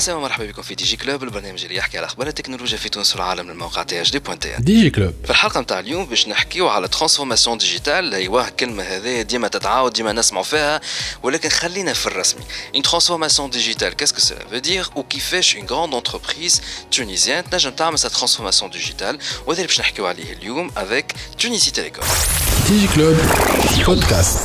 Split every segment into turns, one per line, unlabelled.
عسلامة مرحبا بكم في دي جي كلوب البرنامج اللي يحكي على أخبار التكنولوجيا في تونس والعالم الموقع تي اش دي بوان تي
دي جي كلوب.
في الحلقة نتاع اليوم باش نحكيو على ترانسفورماسيون ديجيتال أيوه الكلمة هذه ديما تتعاود ديما نسمعوا فيها ولكن خلينا في الرسمي transformation digitale qu'est-ce que cela veut dire وكيفاش une grande entreprise tunisienne? تنجم تعمل sa transformation digitale. وهذا اللي باش نحكيو عليه اليوم avec Tunisie Telecom
دي جي كلوب. بودكاست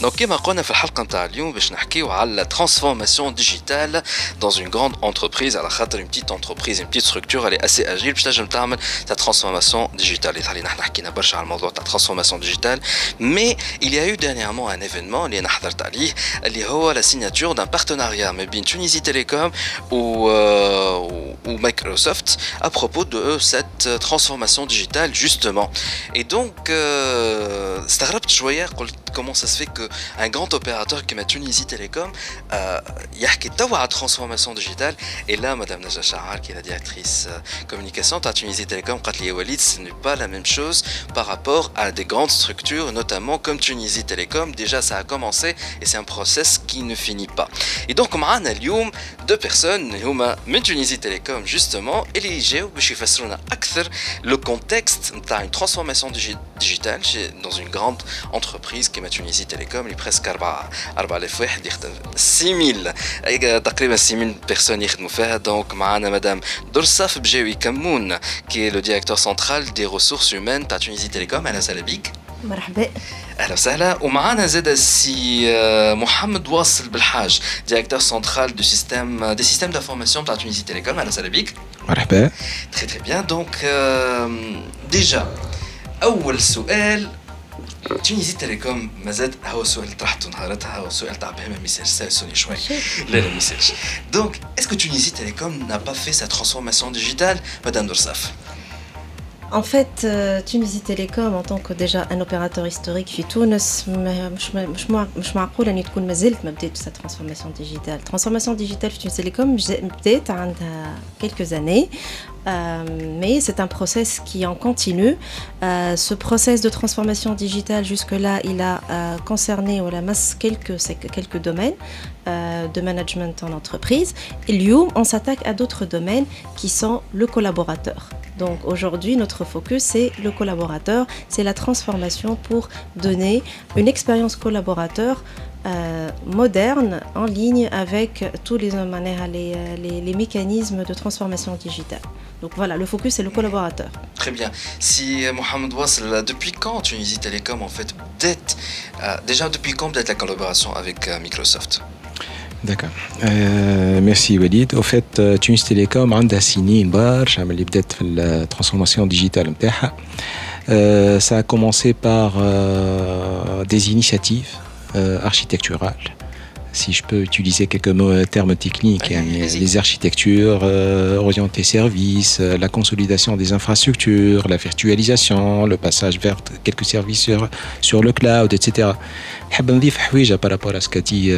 Donc, كما قلنا في الحلقه نتاع اليوم باش نحكيو على transformation digitale dans une grande entreprise على خاطر une petite entreprise une petite structure elle est assez agile باش تنجم تعمل ta transformation digitale يظهر نحن حكينا برشا على الموضوع تاع transformation digitale mais il y a eu dernièrement un événement اللي انا حضرت عليه اللي هو la signature d'un partenariat ما بين Tunisie Telecom ou euh, ou Microsoft à propos de cette transformation digitale justement et donc euh, استغربت شويه قلت comment ça se fait qu'un grand opérateur comme Tunisie Télécom euh, يحكي توا على transformation digitale et là madame Naja Chahar qui est la directrice euh, communication à Tunisie Télécom قالت لي Walid ce n'est pas la même chose par rapport à des grandes structures notamment comme Tunisie Télécom déjà ça a commencé et c'est un process qui ne finit pas et donc معنا اليوم deux personnes هما من Tunisie Télécom justement اللي يجاو باش يفسرونا اكثر le contexte نتاع une transformation digi- digitale chez- dans une grande entreprise كما تونسي تيليكوم اللي بريسك 4 4000 واحد يخدم 6000 أي- تقريبا 6000 بيرسون يخدموا فيها دونك معنا مدام درصاف بجاوي كمون كي لو ديريكتور سنترال دي ريسورس هيومان تاع تونسي تيليكوم اهلا وسهلا بيك
مرحبا
اهلا وسهلا ومعنا زاد السي آه، محمد واصل بالحاج ديريكتور سنترال دو سيستيم دي سيستيم دانفورماسيون تاع تونسي تيليكوم اهلا وسهلا بيك
مرحبا
Très très bien. Donc euh, déjà أول سؤال تونسي تيليكوم مازال هو سؤال طرحته نهارتها هو سؤال تاع بهمة ما يسالش سالسوني شوي لا لا ما يسالش دونك اسكو تونسي تيليكوم n'a pas fait sa transformation digitale Madame Dorsaf
En fait, euh, Tunisie Télécom, en tant que déjà un opérateur historique في تونس ما- مش ما- مش مع- مش معقول أن تكون ما زلت ما بدات sa transformation digitale. Transformation digitale في تونس Télécom جا- بدات عندها quelques années. euh, mais c'est un process qui en continue. Euh, ce process de transformation digitale, jusque-là, il a euh, concerné ou la masse quelques, quelques domaines de management en entreprise. Et Lyoum, on s'attaque à d'autres domaines qui sont le collaborateur. Donc aujourd'hui, notre focus, c'est le collaborateur, c'est la transformation pour donner une expérience collaborateur euh, moderne en ligne avec tous les, les, euh, les, les, mécanismes de transformation digitale. Donc voilà, le focus est le collaborateur.
Très bien. Si euh, Mohamed Wassel, depuis quand Tunisie Télécom en fait euh, déjà depuis quand date la collaboration avec Microsoft?
D'accord. Merci Walid. Au fait, Tunis Telecom a signé une barge peut la transformation digitale. Ça a commencé par des initiatives euh, architecturale si je peux utiliser quelques euh, termes techniques, hein, les architectures euh, orientées services, la consolidation des infrastructures, la virtualisation, le passage vers quelques services sur, le cloud, etc. Par rapport à ce qu'a dit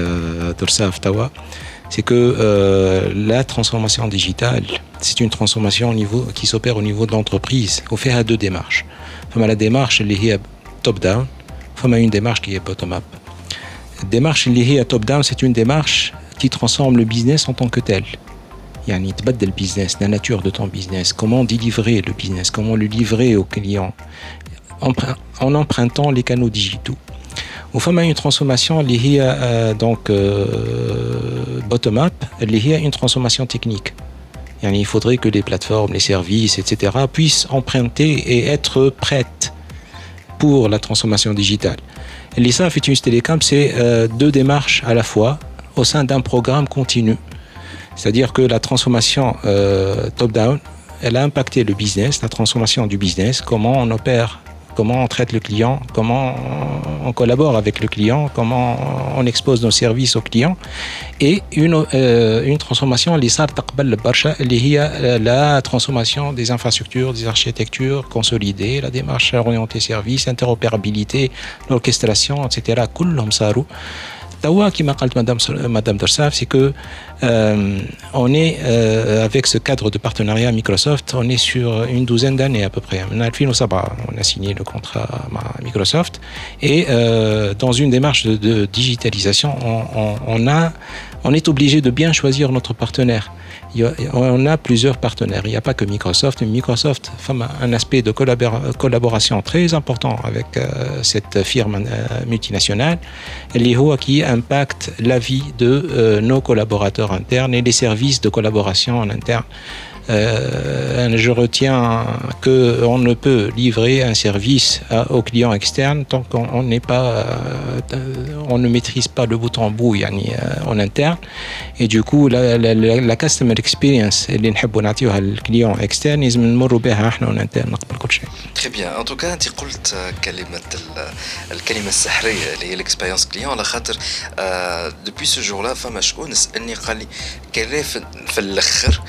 c'est que la transformation digitale, c'est une transformation qui s'opère au niveau de l'entreprise. On fait à deux démarches. Enfin, la démarche, elle est top-down. Enfin, une démarche qui est bottom-up. La démarche اللي هي top-down, c'est une démarche qui transforme le business en tant que tel. يعني تبدل le business, la nature de ton business, comment délivrer le business, comment le livrer aux clients empr- en empruntant les canaux digitaux. Au fond, il y a une transformation اللي هي euh, donc euh, bottom up اللي هي une transformation technique. يعني il faudrait que les plateformes, les services, etc. puissent emprunter et être prêtes pour la transformation digitale. Et ça, fait une télécom, c'est euh, deux démarches à la fois au sein d'un programme continu. C'est-à-dire que la transformation euh, top-down, elle a impacté le business, la transformation du business, comment on opère, comment on traite le client, comment on collabore avec le client, comment on expose nos services aux clients. Et une, euh, une transformation, euh, la transformation des infrastructures, des architectures consolidées, la démarche orientée service, interopérabilité, l'orchestration, etc. Tawa qui m'a Madame euh, Madame c'est que euh, on est euh, avec ce cadre de partenariat Microsoft, on est sur une douzaine d'années à peu près. On a signé le contrat à Microsoft et dans une démarche de, digitalisation, on a on est obligé de bien choisir notre partenaire on a plusieurs partenaires. Il n'y a pas que Microsoft. Microsoft a un aspect de collaboration très important avec euh, cette firme euh, multinationale qui impacte la vie de euh, nos collaborateurs internes et les services de collaboration en interne Euh, je retiens qu'on ne peut livrer un service aux clients externes tant qu'on n'est pas, euh, on ne maîtrise pas le bout en bout euh, en interne. Et du coup, la, la, la customer experience اللي نحبوا نعطيوها للكليون اكسترن لازم نمروا بها احنا اون انترن قبل كل شيء.
تري بيان ان توكا انت قلت كلمه الكلمه السحريه اللي هي الاكسبيرينس كليون على خاطر دوبوي سو جور لا فما شكون سالني قال لي كان في الاخر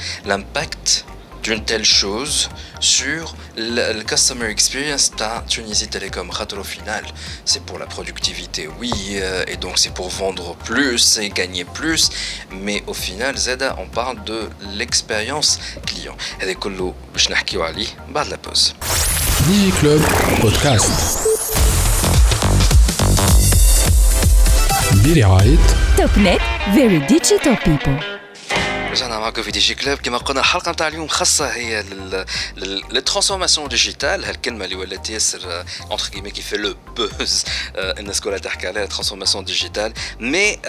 لامباكت d'une telle chose sur le, customer experience de Tunisie Telecom. Au final, c'est pour la productivité, oui, euh, et donc c'est pour vendre plus et gagner plus, mais au final, Zeda, on parle de l'expérience client. Et des collo, je n'ai bas de la pause.
DigiClub Podcast.
TopNet, very digital people.
رجعنا معكم في دي جي كلاب كما قلنا الحلقه نتاع اليوم خاصه هي للترانسفورماسيون ديجيتال هالكلمه اللي ولات ياسر اونتر كيمي كي في لو بوز الناس كلها تحكي عليها ترانسفورماسيون ديجيتال مي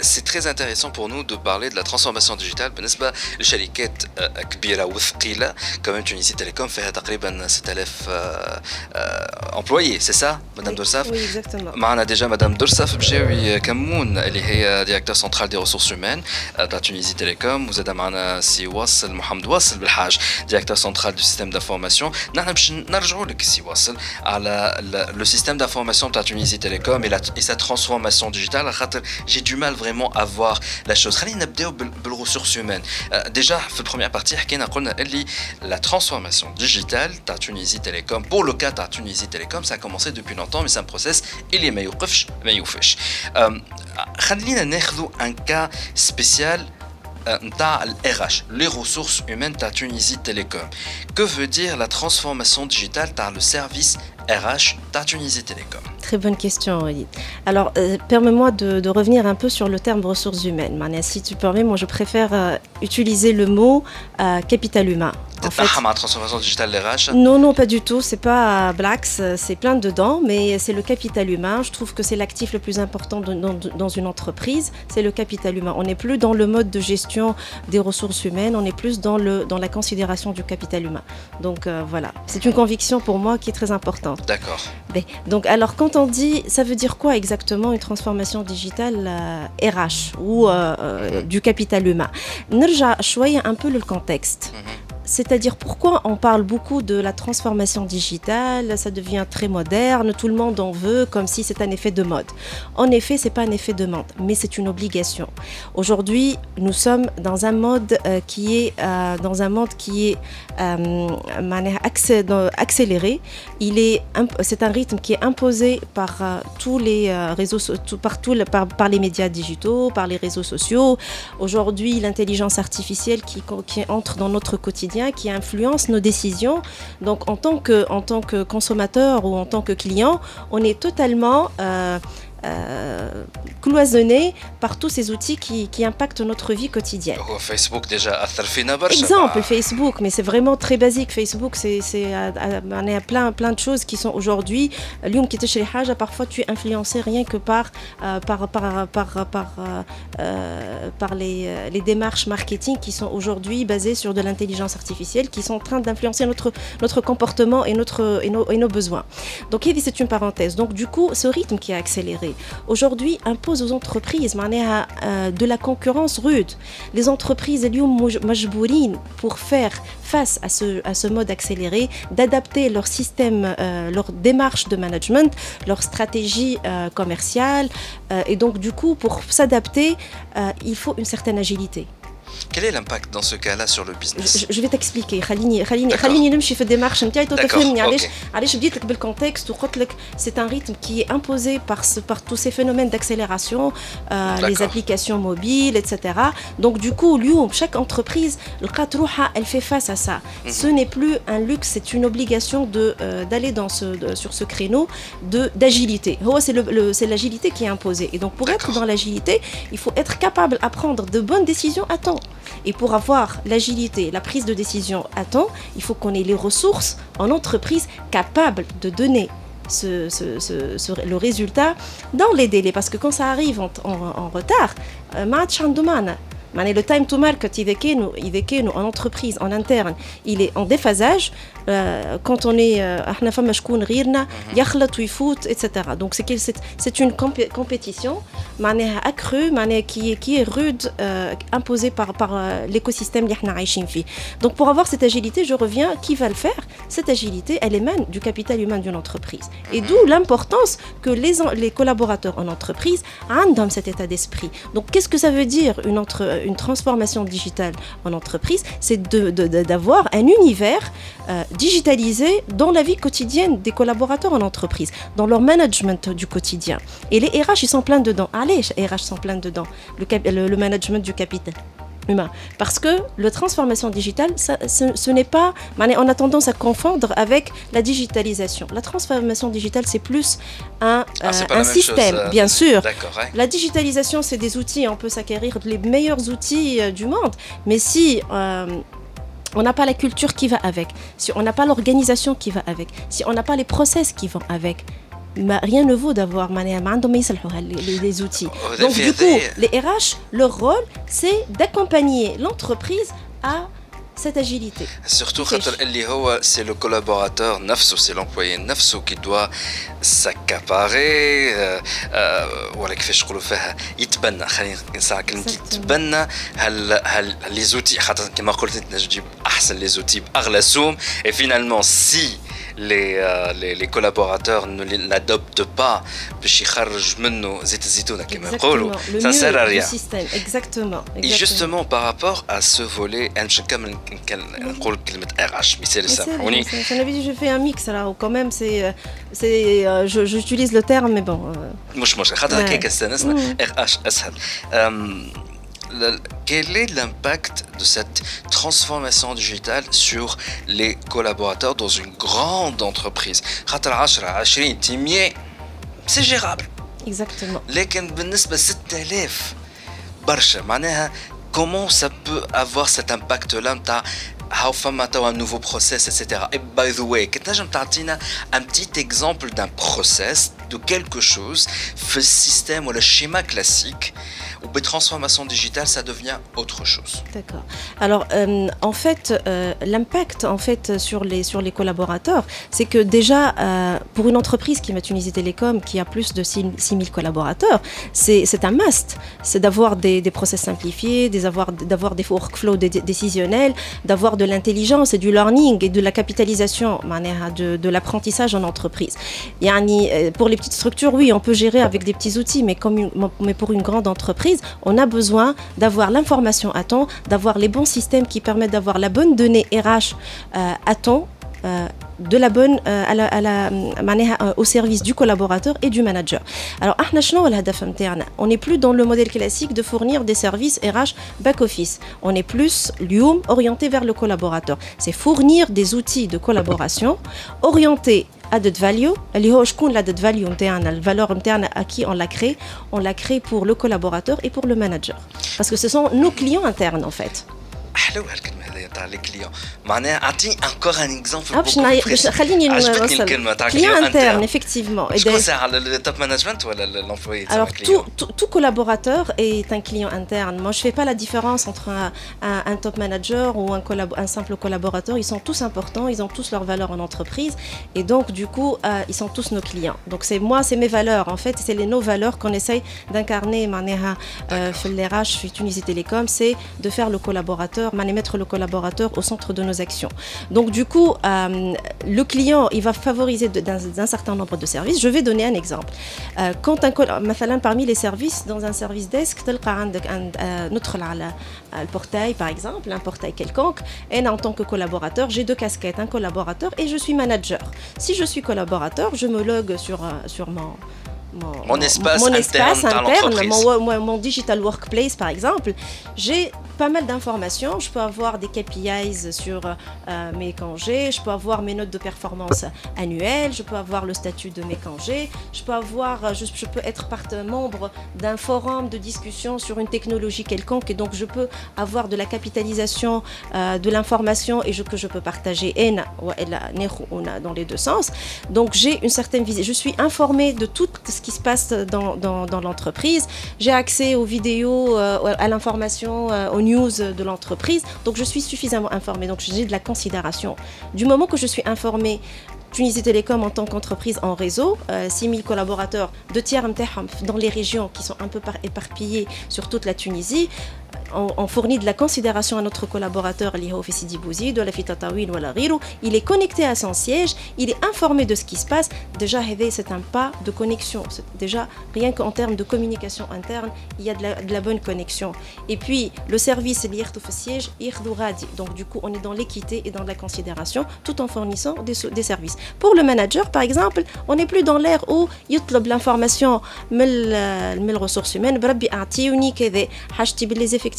سي تري انتريسون بور نو دو بارلي دو لا ترانسفورماسيون ديجيتال بالنسبه لشركات كبيره وثقيله كمان تونسي تيليكوم فيها تقريبا 6000 امبلويي سي سا مدام
دورساف
معنا ديجا مدام دورساف بجاوي كمون اللي هي ديريكتور سنترال دي ريسورس هومان تاع تونسي تيليكوم اليوم وزاد معنا سي واصل محمد واصل بالحاج ديريكتور سنترال دو سيستيم دافورماسيون نحن باش نرجعوا لك سي واصل على لو سيستيم دافورماسيون تاع تونيزي تيليكوم اي سا ترانسفورماسيون ديجيتال خاطر جي دو مال فريمون افوار لا شوز خلينا نبداو بالريسورس هيومان ديجا في البروميير بارتي حكينا قلنا اللي لا ترانسفورماسيون ديجيتال تاع تونيزي تيليكوم بور لو كا تاع تونيزي تيليكوم سا كومونسي دوبي لونتون مي سان بروسيس اللي ما يوقفش ما يوفش خلينا ناخذوا ان كا سبيسيال RH, les ressources humaines de Tunisie Télécom. Que veut dire la transformation digitale dans le service RH de Tunisie Télécom
Très bonne question, Edith. Alors, euh, permets-moi de, revenir un peu sur le terme ressources humaines. si tu permets, moi je préfère euh, utiliser le mot euh, capital humain.
En fait, transformation digitale RH
Non, non, pas du tout. C'est pas Blacks, c'est plein dedans, mais c'est le capital humain. Je trouve que c'est l'actif le plus important dans, une entreprise, c'est le capital humain. On n'est plus dans le mode de gestion des ressources humaines, on est plus dans, le, dans la considération du capital humain. Donc voilà, c'est une conviction pour moi qui est très importante.
D'accord.
Donc alors, quand on dit, ça veut dire quoi exactement une transformation digitale RH euh, ou euh, euh, du capital humain? Nerja choisir un peu le contexte. Mhm. C'est-à-dire pourquoi on parle beaucoup de la transformation digitale, ça devient très moderne, tout le monde en veut comme si c'est un effet de mode. En effet, c'est pas un effet de mode, mais c'est une obligation. Aujourd'hui, nous sommes dans un mode euh, qui est euh, dans un monde qui est euh, accéléré. Il est c'est un rythme qui est imposé par tous les réseaux par, par, les médias digitaux, par les réseaux sociaux. Aujourd'hui, l'intelligence artificielle qui entre dans notre quotidien qui influence nos décisions. Donc en tant que, consommateur ou en tant que client, on est totalement... Euh, euh, cloisonné par tous ces outils qui, qui impactent notre vie quotidienne.
Oh, Facebook déjà
Exemple, Facebook, mais c'est vraiment très basique. Facebook, c'est on est à plein, plein de choses qui sont aujourd'hui. L'homme qui te parfois tu es influencé rien que par, euh, par, par, par, par, euh, par les, les, démarches marketing qui sont aujourd'hui basées sur de l'intelligence artificielle, qui sont en train d'influencer notre, notre comportement et, notre, et, nos, et nos besoins. Donc, c'est une parenthèse. Donc, du coup, ce rythme qui a accéléré, aujourd'hui impose aux entreprises euh, de la concurrence rude. Les entreprises, pour faire face à ce, à ce mode accéléré, d'adapter leur système, euh, leur démarche de management, leur stratégie euh, commerciale. et donc, du coup, pour s'adapter, il faut une certaine agilité.
Quel est l'impact dans ce cas-là sur le business
Je, vais t'expliquer. Khalini, Khalini, Khalini, je fais démarche. le contexte c'est un rythme qui est imposé par, ce, par tous ces phénomènes d'accélération, euh, les applications mobiles, etc. Donc du coup, chaque entreprise, elle fait face à ça. Mhm. Ce n'est plus un luxe, c'est une obligation euh, d'aller dans ce sur ce créneau d'agilité. C'est l'agilité qui est imposée. Et donc pour être dans l'agilité, il faut être capable à prendre de bonnes décisions à temps. Et pour avoir l'agilité, la prise de décision à temps, il faut qu'on ait les ressources en entreprise capables de donner le résultat dans les délais. Parce que quand ça arrive en, retard, euh, match en le time to market, il est en entreprise, en interne, il est en déphasage. Euh, quand on est euh, à Famashkoun, Rirna, mhm. Yakhlat, foot, etc. Donc c'est une compétition accrue, qui est, qui est rude, euh, imposée par, par l'écosystème Donc pour avoir cette agilité, je reviens, qui va le faire? Cette agilité, elle émane du capital humain d'une entreprise. Et mhm. d'où l'importance que les, les collaborateurs en entreprise ont cet état d'esprit. Donc qu'est-ce que ça veut dire une entreprise une transformation digitale en entreprise c'est d'avoir un univers digitalisé dans la vie quotidienne des collaborateurs en entreprise, dans leur management du quotidien. Et les RH, ils sont pleins dedans. Allez, RH sont pleins dedans. Le, le, management du capital humain. Parce que la transformation digitale, ce, n'est pas... On a tendance à confondre avec la digitalisation. La transformation digitale, c'est plus un, ah, euh, un système, euh, bien sûr. La digitalisation, c'est des outils, on peut s'acquérir les meilleurs outils euh, du monde. Mais si on n'a pas la culture qui va avec, si on n'a pas l'organisation qui va avec, si on n'a pas les process qui vont avec, bah, rien ne vaut d'avoir les, les outils. Donc du coup, les RH, leur rôle, c'est d'accompagner l'entreprise à cette agilité.
Surtout c'est le collaborateur nafso, c'est l'employé nafso qui doit s'accaparer ولا كيفاش نقولوا فيها يتبنى خلينا نساعد كلمه يتبنى هل هل لي زوتي خاطر كما قلت انت تجيب احسن لي زوتي باغلى سوم et finalement si les, euh, les, les, collaborateurs ne l'adoptent pas.
Ça sert à rien. exactement,
et justement par rapport à ce volet
je fais un mix alors quand même c'est euh, c'est euh, j'utilise le terme mais bon
quel est l'impact de cette transformation digitale sur les collaborateurs dans une grande entreprise? C'est gérable.
Exactement.
Comment ça peut avoir cet impact là how un nouveau process etc et by the way un petit exemple d'un process de quelque chose fait système ou le schéma classique ou transformation digitale, ça devient autre chose.
D'accord. Alors, euh, en fait, euh, l'impact en fait sur les sur les collaborateurs, c'est que déjà euh, pour une entreprise qui met Tunisie Télécom, qui a plus de 6000 collaborateurs, c'est un must. C'est d'avoir des, des, process simplifiés, d'avoir d'avoir des workflows décisionnels, d'avoir de l'intelligence et du learning et de la capitalisation de, de l'apprentissage en entreprise. Pour les petites structures, oui, on peut gérer avec des petits outils, mais comme mais pour une grande entreprise on a besoin d'avoir l'information à temps, d'avoir les bons systèmes qui permettent d'avoir la bonne donnée RH euh, à temps. Euh, de la bonne euh, à la, au service du collaborateur et du manager. Alors, on n'est plus dans le modèle classique de fournir des services RH back-office. On est plus l'UM orienté vers le collaborateur. C'est fournir des outils de collaboration orientés added value اللي هو شكون l'added value نتاعنا الفالور نتاعنا à qui on l'a créé on l'a créé pour le collaborateur et pour le manager parce que ce sont nos clients internes en fait
حلو هالكلمه هذه تاع لي كليون معناها اعطيني انكور ان اكزومبل خليني عجبتني الكلمه تاع
كليون انترن effectivement
شكون ساعه التوب مانجمنت ولا l'employé
alors tout, tout, tout collaborateur est un client interne moi je fais pas la différence entre un, un, un top manager ou un, collab un simple collaborateur ils sont tous importants ils ont tous leurs valeurs en entreprise et donc du coup euh, ils sont tous nos clients donc c'est moi c'est mes valeurs en fait c'est les nos valeurs qu'on essaye d'incarner معناها في الRH في Tunisie Télécom c'est de faire le collaborateur mettre le collaborateur collaborateurs au centre de nos actions. Donc du coup, euh, le client, il va favoriser d'un certain nombre de services. Je vais donner un exemple. Euh, quand un parmi les services, dans un service desk, notre le portail par exemple, un portail quelconque, et en tant que collaborateur, j'ai deux casquettes, un collaborateur et je suis manager. Si je suis collaborateur, je me log sur, sur mon
mon, espace, interne,
mon, digital workplace par exemple, j'ai pas mal d'informations. Je peux avoir des KPIs sur euh, mes congés, je peux avoir mes notes de performance annuelles, je peux avoir le statut de mes congés, je peux avoir, je, peux être membre d'un forum de discussion sur une technologie quelconque et donc je peux avoir de la capitalisation euh, de l'information et que je peux partager dans les deux sens. Donc j'ai une certaine vision, je suis informée de tout ce qui se passe dans, l'entreprise. J'ai accès aux vidéos, euh, à l'information, euh, aux news de l'entreprise. Donc je suis suffisamment informée. Donc j'ai de la considération. Du moment que je suis informée Tunisie Télécom en tant qu'entreprise en réseau, 6000 euh, collaborateurs, de tiers dans les régions qui sont un peu éparpillées sur toute la Tunisie on, fournit de la considération à notre collaborateur, il est connecté à son siège, il est informé de ce qui se passe. Déjà, c'est un pas de connexion. Déjà, rien qu'en termes de communication interne, il y a de la, bonne connexion. Et puis, le service, siège, donc du coup, on est dans l'équité et dans la considération tout en fournissant des, services. Pour le manager, par exemple, on n'est plus dans l'ère où il l'information, les ressources humaines, les effectifs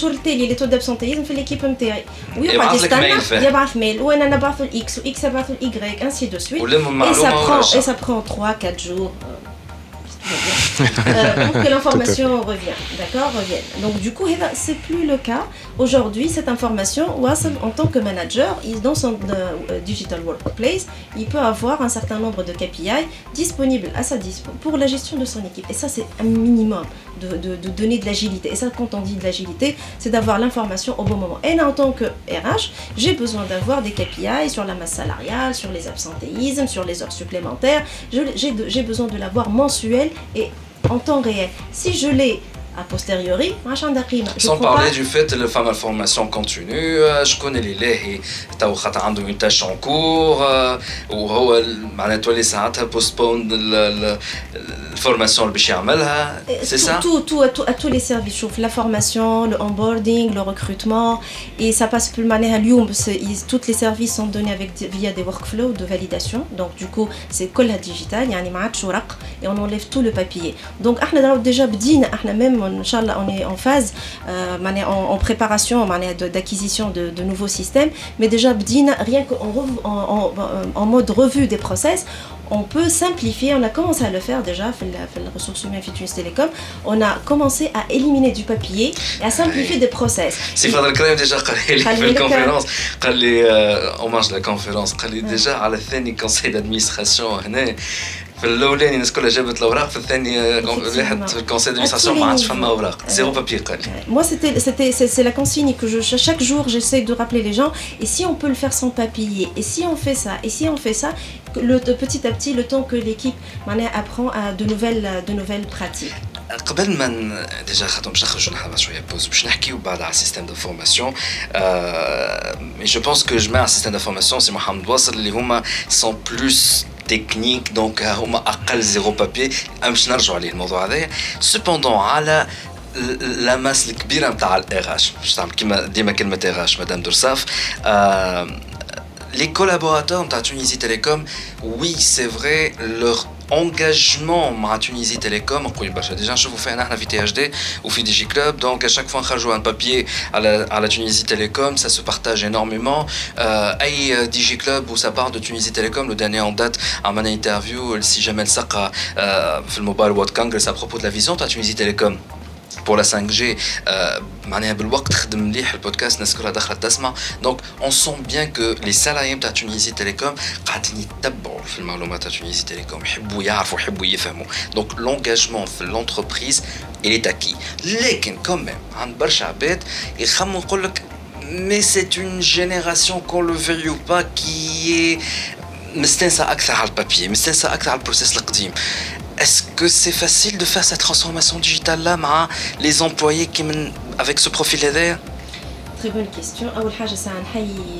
التالي لي تو دابسونتيزم في ليكيب نتاعي ويقعد يستنى يبعث ميل وانا نبعث الاكس واكس يبعث الاي انسي دو سويت
اي سا برون
اي سا برون 3 4 جور euh, pour que l'information revienne. D'accord Revienne. Donc, du coup, c'est plus le cas. Aujourd'hui, cette information, en tant que manager, dans son euh, digital workplace, il peut avoir un certain nombre de KPI disponibles à sa disposition pour la gestion de son équipe. Et ça, c'est un minimum de, de, donner de l'agilité. Et ça, quand on dit de l'agilité, c'est d'avoir l'information au bon moment. Et là, en tant que RH, j'ai besoin d'avoir des KPI sur la masse salariale, sur les absentéismes, sur les heures supplémentaires. J'ai besoin de l'avoir mensuel et en temps réel. Si je l'ai a posteriori,
Sans parler du fait que la formation continue, euh, je connais les lèvres, tu as une tâche en cours, euh, ou tu as postpone la formation hein. c'est ça?
Tout, tout, à tous les services, la formation, le onboarding, le recrutement, et ça passe plus manière à Lyon, tous les services sont donnés avec, via des workflows de validation, donc du coup c'est que la digitale, et on enlève tout le papier. Donc, on a déjà, même euh, Inch'Allah, on est en phase, euh, en, en, préparation d'acquisition de, de, nouveaux systèmes. Mais déjà, rien qu'en mode revue des process, on peut simplifier, on a commencé à le faire déjà, la ressource humaine Fitness Telecom, on a commencé à éliminer du papier et à ah simplifier des process.
C'est Fadel Karim déjà euh, la conférence, on marche la conférence, déjà à la fin du conseil d'administration, hein, في الاولاني الناس كلها جابت الاوراق في الثاني واحد في الكونسيل دادمينستراسيون ما عادش فما اوراق زيرو بابي قال
Moi c'était c'était c'est la consigne que je chaque jour j'essaie de rappeler les gens et si on peut le faire sans papier et si on fait ça et si on fait ça le, petit à petit le temps que l'équipe apprend à de nouvelles de nouvelles pratiques.
قبل ما ديجا خاطر باش نخرجوا نحن شويه بوز باش نحكيو بعد على السيستم دو فورماسيون مي جو بونس كو جماعه السيستم دو فورماسيون سي محمد واصل اللي هما سون بلوس تكنيك دونك هما أقل زيرو بابي باش نرجعوا عليه الموضوع هذايا سوبوندون على لا ماس الكبيره نتاع الاغاش باش تعمل كيما ديما كلمه اغاش مدام درساف les collaborateurs de Tunisie Télécom, oui, c'est vrai, leur engagement à Tunisie Télécom déjà je vous fais un VTHD ou Fidji Club donc à chaque fois on un papier à la, Tunisie Télécom ça se partage énormément. Euh, euh Digi Club où ça part de Tunisie Télécom le dernier en date à mon interview si jamais le sac fait le mobile World Congress à euh, propos de la vision de Tunisie Télécom pour la 5G معناها بالوقت خدم مليح البودكاست الناس كلها دخلت تسمع دونك اون سون بيان كو لي سالاريين تاع تونيزي تيليكوم قاعدين يتبعوا في المعلومات تاع تونيزي تيليكوم يحبوا يعرفوا يحبوا يفهموا دونك لونجاجمون في لونتربريز il est acquis لكن كوميم عند برشا عباد يخموا يقول لك mais c'est une génération qu'on le veuille ou pas qui est مستانسة أكثر على البابيي مستانسة أكثر على البروسيس القديم est-ce que c'est facile de faire cette transformation digitale là مع les employés qui avec ce profil là
Très bonne question. أول حاجة سنحيي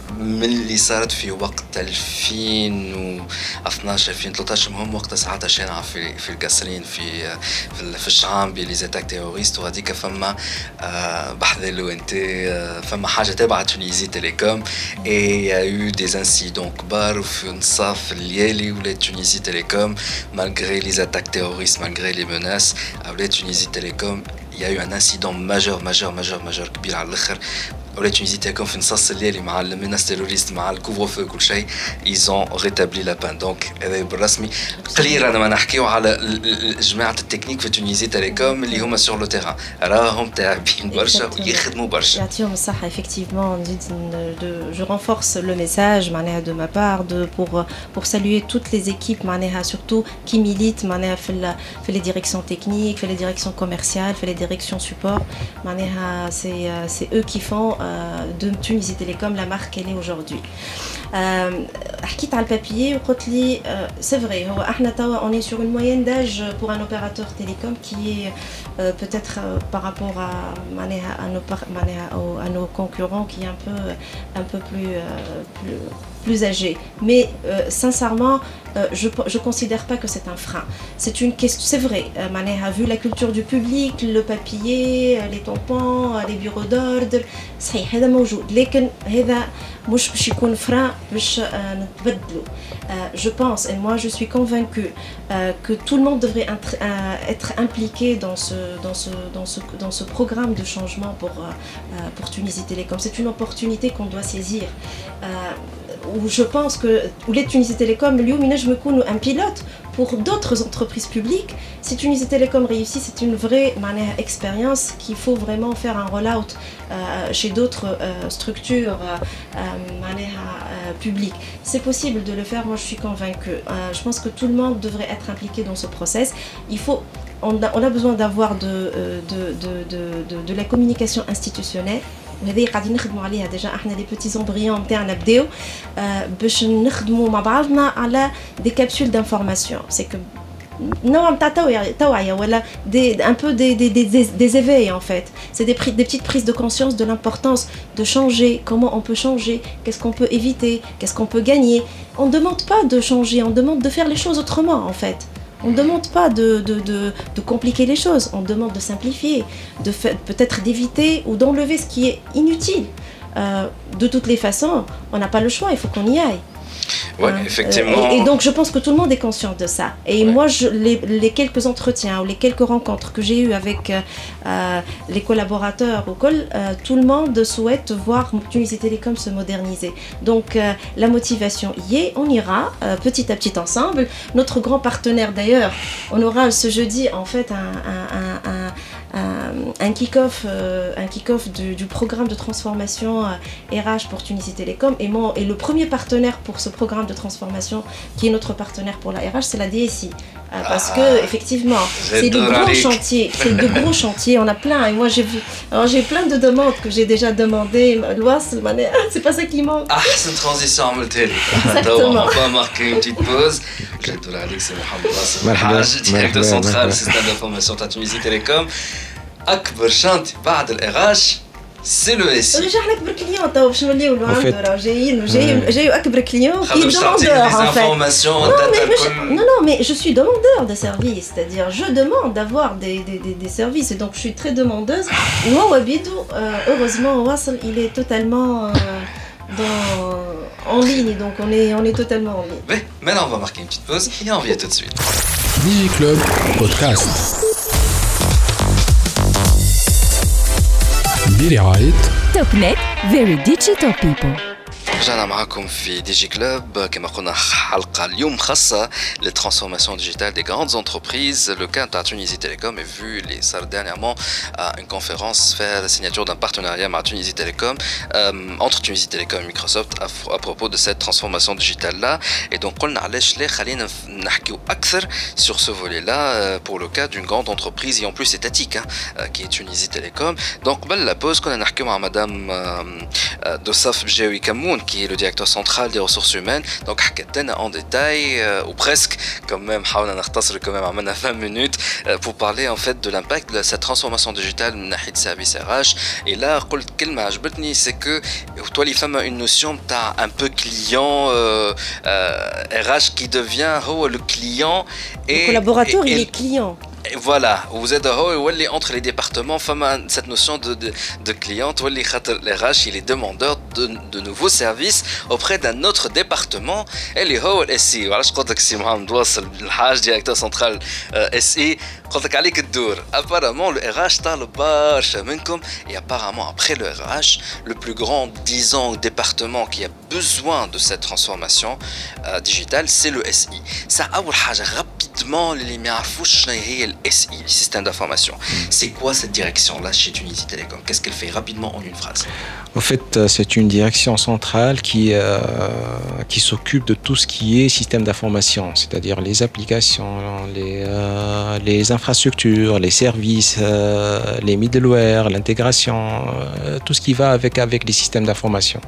من اللي صارت في وقت 2012 2013 المهم وقتها ساعتها شانعة في في القصرين في في, الشعامبي لي زاتاك تيروريست وهذيك. فما آه بحذا لو انت آه فما حاجة تابعه تونيزي تيليكوم. إي يا يو دي انسيدون كبار وفي نصاف الليالي ولاد تونيزي تيليكوم مالغري لي زاتاك تيروريست مالغري لي مناس. ولاد تونيزي تيليكوم il y a eu un incident majeur, majeur, majeur, majeur كبير على ولات تونيزي تيليكوم في نص الليل مع الميناس تيروريست مع الكوفر فو كل شيء ايزون ريتابلي لا بان دونك هذا بالرسمي قليل انا ما نحكيو على جماعه التكنيك في تونيزي تيليكوم اللي هما سور لو تيران راهم تعبين برشا ويخدموا برشا
يعطيهم الصحه effectivement je renforce le message معناها de ma part de pour pour saluer toutes les équipes معناها surtout qui militent معناها في في les directions techniques في les directions commerciales في les directions support معناها c'est c'est eux qui font de Tunisie Télécom, la marque qu'elle est aujourd'hui. حكيت على البابيي وقلت لي سي فري هو احنا توا on est sur une moyenne d'âge pour un opérateur télécom qui est peut-être par rapport à معناها à nos معناها à nos concurrents qui est un peu un peu plus âgés. Mais euh, sincèrement, euh, je ne considère pas que c'est un frein. C'est une question, c'est vrai, euh, Maner a vu la culture du public, le papier, euh, les tampons, euh, les bureaux d'ordre, c'est je pense et moi je suis convaincue euh, que tout le monde devrait être impliqué dans ce, dans ce, dans ce, dans ce programme de changement pour, pour Tunisie Télécom. C'est une opportunité qu'on doit saisir où je pense que les Tunisie Télécom, je me connais un pilote pour d'autres entreprises publiques. Si Tunisie Télécom réussit, c'est une vraie expérience qu'il faut vraiment faire un rollout chez d'autres structures publiques. C'est possible de le faire, moi je suis convaincue. je pense que tout le monde devrait être impliqué dans ce process. Il faut on a, on a besoin d'avoir de, de, de, de la communication institutionnelle وهذه قاعدين نخدموا عليها ديجا احنا لي بوتي زومبريون نتاعنا بداو باش نخدموا مع بعضنا على دي كابسول دانفورماسيون سي كو نوع نتاع توعيه ولا دي un peu des, des, des, des éveils en fait c'est des, des petites prises de conscience de l'importance de changer comment on peut changer qu'est-ce qu'on peut éviter qu'est-ce qu'on peut gagner on ne demande pas de changer on demande de faire les choses autrement en fait on ne demande pas de, compliquer les choses, on demande de simplifier, de peut-être d'éviter ou d'enlever ce qui est inutile. Euh, de toutes les façons, on n'a pas le choix, il faut qu'on y aille.
Ouais, hein, effectivement.
Et, et, donc, je pense que tout le monde est conscient de ça. Et ouais. moi, je, les, les, quelques entretiens ou les quelques rencontres que j'ai eues avec euh, euh, les collaborateurs au col, euh, tout le monde souhaite voir Tunisie Télécom se moderniser. Donc, la motivation y est, on ira petit à petit ensemble. Notre grand partenaire, d'ailleurs, on aura ce jeudi, en fait, un, un, un un kick-off un kick du, programme de transformation RH pour Tunisie Télécom. Et, et le premier partenaire pour ce programme de transformation, qui est notre partenaire pour la RH, c'est la DSI. parce que ah, effectivement, c'est de gros chantiers, c'est de gros chantiers. On a plein. Et moi, j'ai vu, alors j'ai plein de demandes que j'ai déjà demandées. c'est pas ça qui manque.
Ah, c'est une transition à Exactement. On va marquer une petite pause. جدول عليك سي محمد راسم الحاج ديريكتور سنترال سيستم دانفورماسيون تاع تونيزي تيليكوم اكبر شانتي بعد الاغاش سي لو اس
رجعنا اكبر كليون تو باش نوليو عنده راه جايين جاي جاي اكبر كليون
كي demandeur en fait.
Non, non, mais je suis demandeur de services, c'est-à-dire je demande d'avoir des, des, des, des, services et donc je suis très demandeuse. Moi, Wabidou, heureusement, Wassel, il est totalement euh, dans, en ligne, donc on est, on est totalement en ligne.
Mais maintenant, on va marquer une petite pause et on revient tout de suite.
Club Podcast.
TopNet, very digital people.
رجعنا معاكم في دي جي كلوب كما قلنا حلقة اليوم خاصة للترانسفورماسيون ديجيتال des grandes entreprises. Le cas de Tunisie Telecom est vu les SAR dernièrement à une conférence faire la signature d'un partenariat avec Tunisie Telecom euh, entre Tunisie Telecom et Microsoft à, à propos de cette transformation digitale là. Et donc قلنا علاش ليه خلينا نحكيو أكثر sur ce volet là pour le cas d'une grande entreprise et en plus étatique hein, qui est Tunisie Telecom. Donc قبل la pause كنا نحكيو مع مدام دوساف بجاوي كمون qui est le directeur central des ressources humaines. Donc, en détail, euh, ou presque, quand même, quand même, 20 minutes euh, pour parler en fait de l'impact de cette transformation digitale de service RH. Et là, c'est que toi, les femmes une notion un peu client euh, RH qui devient oh, le client
et le collaborateur, il est client
voilà, vous êtes entre les départements, cette notion de, de, de cliente, RH, il est demandeur de, nouveaux services auprès d'un autre département. Et les SI, voilà, je crois que c'est Mohamed le directeur central SI, apparemment le RH le et apparemment après le RH le plus grand disons département qui a besoin de cette transformation euh, digitale c'est le SI ça rapidement les SI système d'information. C'est quoi cette direction là chez Tunisie Télécom? Qu'est-ce qu'elle fait rapidement en une phrase?
En fait, euh, c'est une direction centrale qui, euh, qui s'occupe de tout ce qui est système d'information, c'est-à-dire les applications, les, euh, les infrastructures, les services, euh, les middleware, l'intégration, tout ce qui va avec, avec les systèmes d'information,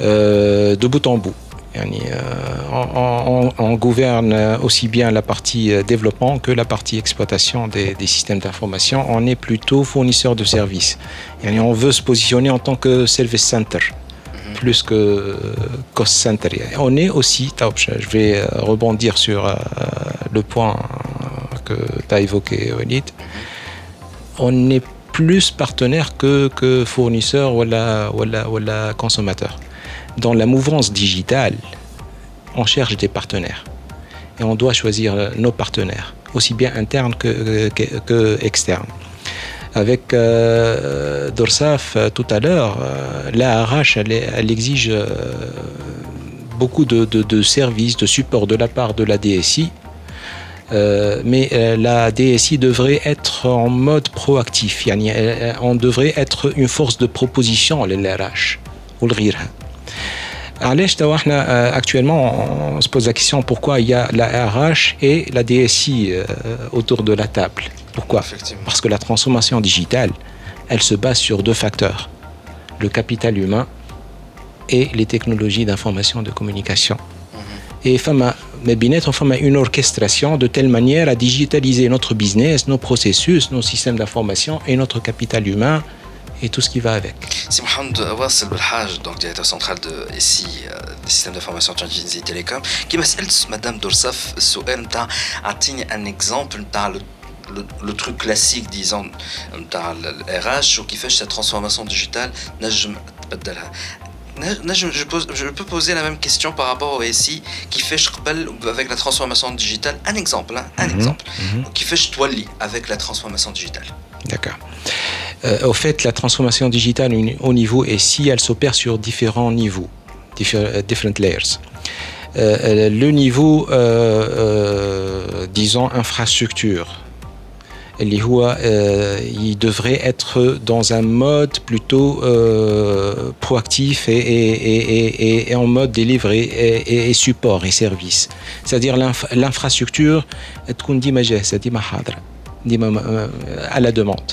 de bout en bout. On, on, gouverne aussi bien la partie développement que la partie exploitation des, des systèmes d'information. On est plutôt fournisseur de services. on veut se positionner en tant que service center mhm. plus que cost center. On est aussi, je vais rebondir sur le point que tu as évoqué, Walid. On est plus partenaire que, que fournisseur ou la, ou, la, ou la consommateur dans la mouvance digitale, on cherche des partenaires. Et on doit choisir nos partenaires, aussi bien internes que, que externes. Avec euh, Dorsaf, euh, tout à l'heure, euh, la RH, elle, exige euh, beaucoup de, services, de support de la part de la DSI. Euh, mais euh, la DSI devrait être en mode proactif. Yani, on devrait être une force de proposition, les RH. Euh, actuellement, on se pose la question pourquoi il y a la RH et la DSI euh, autour de la table? Pourquoi? Parce que la transformation digitale, elle se base sur deux facteurs le capital humain et les technologies d'information de communication. Mm-hmm. Et Fama, Mebinet, on fait une orchestration de telle manière à digitaliser notre business, nos processus, nos systèmes d'information et notre capital humain et tout ce qui va avec.
Si Mohamed Awassel Belhaj, donc directeur central de SI, euh, des systèmes d'information Tunisie Télécom, qui m'a Madame Dorsaf, un exemple le le, le, truc classique, disons, de RH, ou qui fait cette transformation digitale, je, pose, je peux poser la même question par rapport au SI qui fait avec la transformation digitale. Un exemple, hein, un mm -hmm, exemple, mm -hmm. qui fait avec la transformation digitale.
D'accord. Euh, au fait, la transformation digitale au niveau SI, elle s'opère sur différents niveaux, euh, different layers. Euh, le niveau, disons, infrastructure. il devrait être dans un mode plutôt proactif et, en mode délivré et, support et service. C'est-à-dire l'infrastructure, c'est-à-dire à la demande.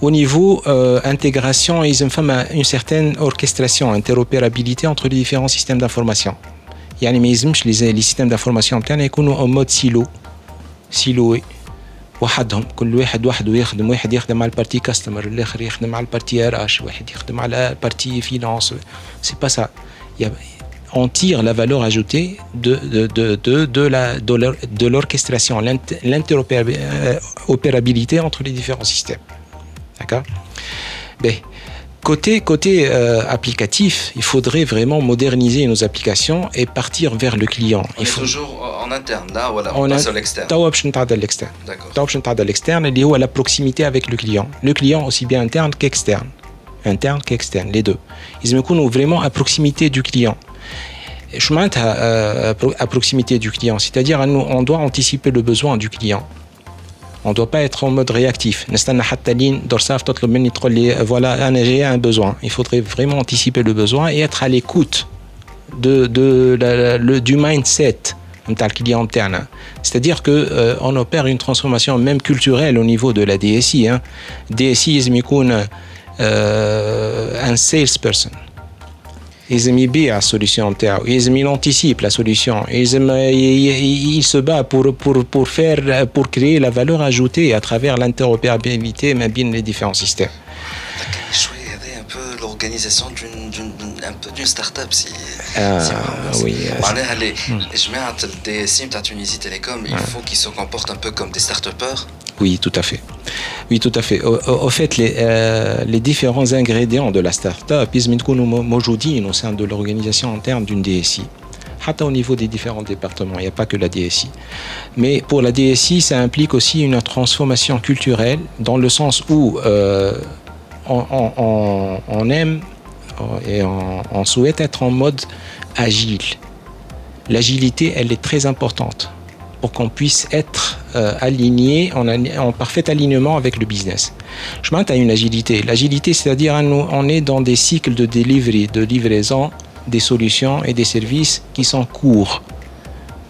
au niveau euh, intégration, ils ont une certaine orchestration, interopérabilité entre les différents systèmes d'information. يعني ما يلزمش لي سيستيم دانفورماسيون نتاعنا يكونوا او مود سيلو سيلوي وحدهم كل واحد وحده يخدم واحد يخدم على البارتي كاستمر الاخر يخدم على البارتي ار اش واحد يخدم على البارتي فينانس سي با سا on tire la valeur ajoutée de, de, de, de, de la, de l'orchestration, l'interopérabilité entre les différents systèmes. D'accord? Ben, Côté, côté euh, applicatif, il faudrait vraiment moderniser nos applications et partir vers le client.
il
faut
toujours en interne, là, voilà, on, on passe à l'externe.
l'externe. l'externe, il est à la proximité avec le client. Le client aussi bien interne qu'externe. Interne qu'externe, les deux. Ils me vraiment à proximité du client. Je à, à proximité du client, c'est-à-dire on doit anticiper le besoin du client. On ne doit pas être en mode réactif. Voilà, j'ai un besoin. Il faudrait vraiment anticiper le besoin et être à l'écoute de, de, le, du mindset client interne. C'est-à-dire qu'on euh, opère une transformation même culturelle au niveau de la DSI. Hein. DSI, est euh, un salesperson ils aiment bien la solution ils aiment anticipent la solution. Ils se battent pour pour pour faire pour créer la valeur ajoutée à travers l'interopérabilité mais bien les différents systèmes
un peu d'une start-up si
ah, oui
معناها les جماعه الدي سي نتاع Tunisie Télécom il faut qu'ils se comportent un peu comme des start-upers
oui, tout à fait. Oui, tout à fait. Au, fait, les, euh, les, différents ingrédients de la start-up, ils sont au sein de l'organisation interne d'une DSI. Au niveau des différents départements, il n'y a pas que la DSI. Mais pour la DSI, ça implique aussi une transformation culturelle dans le sens où euh, on, aime et on souhaite être en mode agile. L'agilité, elle est très importante pour qu'on puisse être euh, aligné, en, parfait alignement avec le business. Je m'attends à une agilité. L'agilité, c'est-à-dire on est dans des cycles de delivery, de livraison des solutions et des services qui sont courts.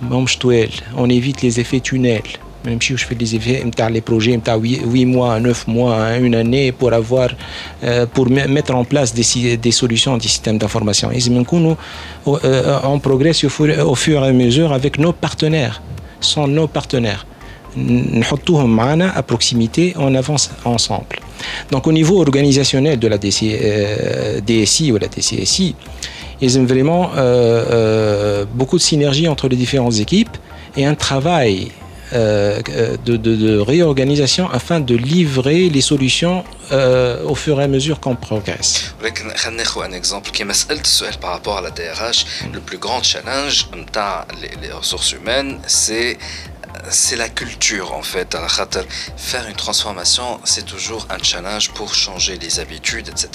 On évite les effets tunnels Même si je fais des effets, les projets, 8 mois, 9 mois, une année pour avoir, euh, pour mettre en place des, des solutions, des systèmes d'information. Et euh, on progresse au fur et à mesure avec nos partenaires sont nos partenaires. نحطوهم معنا à proximité on avance ensemble donc au niveau organisationnel de la DSI euh, ou la DCSI ils ont vraiment euh, euh, beaucoup de synergie entre les différentes équipes et un travail euh, de, réorganisation afin de livrer les solutions euh, au fur et à mesure qu'on progresse.
un exemple qui par rapport à la DRH, le plus grand challenge les, les ressources humaines, c'est c'est la culture en fait. Faire une transformation, c'est toujours un challenge pour changer les habitudes, etc.